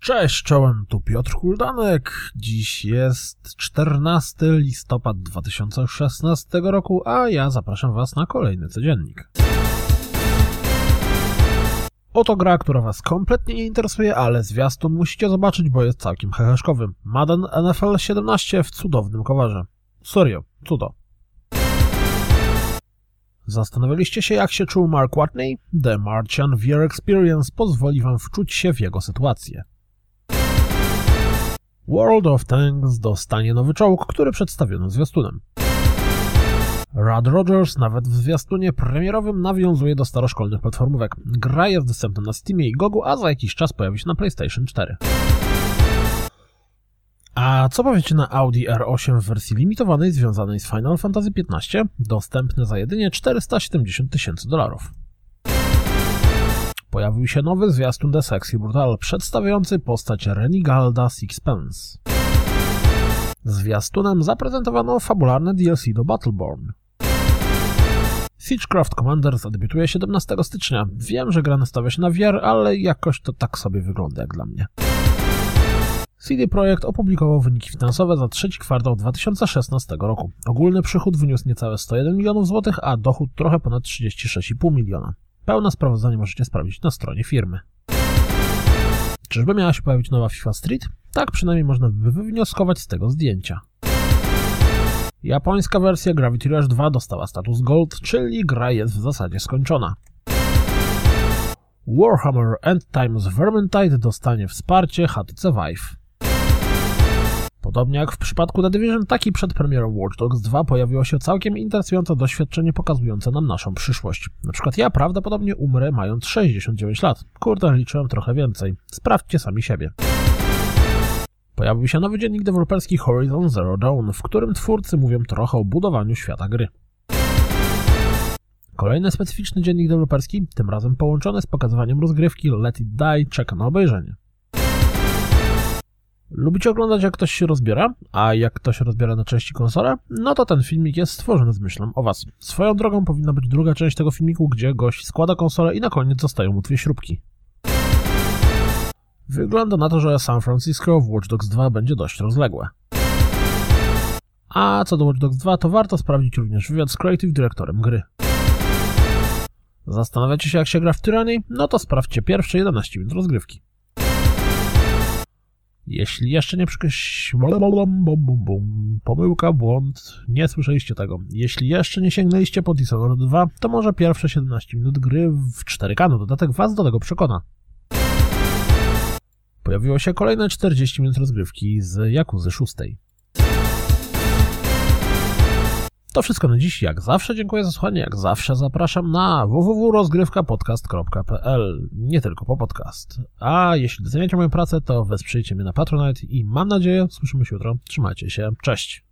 Cześć, czołem, tu Piotr Kuldanek. Dziś jest 14 listopad 2016 roku, a ja zapraszam Was na kolejny codziennik. Oto gra, która Was kompletnie nie interesuje, ale zwiastun musicie zobaczyć, bo jest całkiem heheszkowy. Madden NFL 17 w cudownym coverze. Serio, cudo. Zastanawialiście się, jak się czuł Mark Watney? The Martian VR Experience pozwoli Wam wczuć się w jego sytuację. World of Tanks dostanie nowy czołg, który przedstawiono zwiastunem. Rad Rogers nawet w zwiastunie premierowym nawiązuje do staroszkolnych platformówek. Gra jest dostępna na Steamie i Gogu, a za jakiś czas pojawi się na PlayStation 4. A co powiecie na Audi R8 w wersji limitowanej związanej z Final Fantasy XV, dostępne za jedynie 470 tysięcy dolarów? Pojawił się nowy zwiastun The Sexy Brutal, przedstawiający postać Renigalda Sixpence. Zwiastunem zaprezentowano fabularne DLC do Battleborn. Siegecraft Commander zadebiutuje 17 stycznia. Wiem, że gra nastawia się na VR, ale jakoś to tak sobie wygląda jak dla mnie. CD Projekt opublikował wyniki finansowe za trzeci kwartał 2016 roku. Ogólny przychód wyniósł niecałe 101 milionów złotych, a dochód trochę ponad 36,5 miliona. Pełne sprawozdanie możecie sprawdzić na stronie firmy. Czyżby miała się pojawić nowa FIFA Street? Tak przynajmniej można by wywnioskować z tego zdjęcia. Japońska wersja Gravity Rush 2 dostała status Gold, czyli gra jest w zasadzie skończona. Warhammer End Times Vermintide dostanie wsparcie HTC Vive. Podobnie jak w przypadku The Division, taki przed premierą Watch Dogs 2 pojawiło się całkiem interesujące doświadczenie pokazujące nam naszą przyszłość. Na przykład ja prawdopodobnie umrę mając 69 lat. Kurde, liczyłem trochę więcej. Sprawdźcie sami siebie. Pojawił się nowy dziennik deweloperski Horizon Zero Dawn, w którym twórcy mówią trochę o budowaniu świata gry. Kolejny specyficzny dziennik deweloperski, tym razem połączony z pokazywaniem rozgrywki Let It Die, czeka na obejrzenie. Lubicie oglądać jak ktoś się rozbiera, a jak ktoś rozbiera na części konsolę? No to ten filmik jest stworzony z myślą o was. Swoją drogą powinna być druga część tego filmiku, gdzie gość składa konsolę i na koniec zostają mu dwie śrubki. Wygląda na to, że San Francisco w Watch Dogs 2 będzie dość rozległe. A co do Watch Dogs 2, to warto sprawdzić również wywiad z Creative Dyrektorem gry. Zastanawiacie się jak się gra w Tyranny? No to sprawdźcie pierwsze 11 minut rozgrywki. Jeśli jeszcze nie przykryś... Pomyłka, błąd, nie słyszeliście tego. Jeśli jeszcze nie sięgnęliście po Dishonored 2, to może pierwsze 17 minut gry w 4K, no dodatek was do tego przekona. Pojawiło się kolejne 40 minut rozgrywki z Jakuzy 6. To wszystko na dziś. Jak zawsze dziękuję za słuchanie. Jak zawsze zapraszam na www.rozgrywkapodcast.pl Nie tylko po podcast. A jeśli doceniacie moją pracę, to wesprzyjcie mnie na Patronite i mam nadzieję, słyszymy się jutro. Trzymajcie się. Cześć.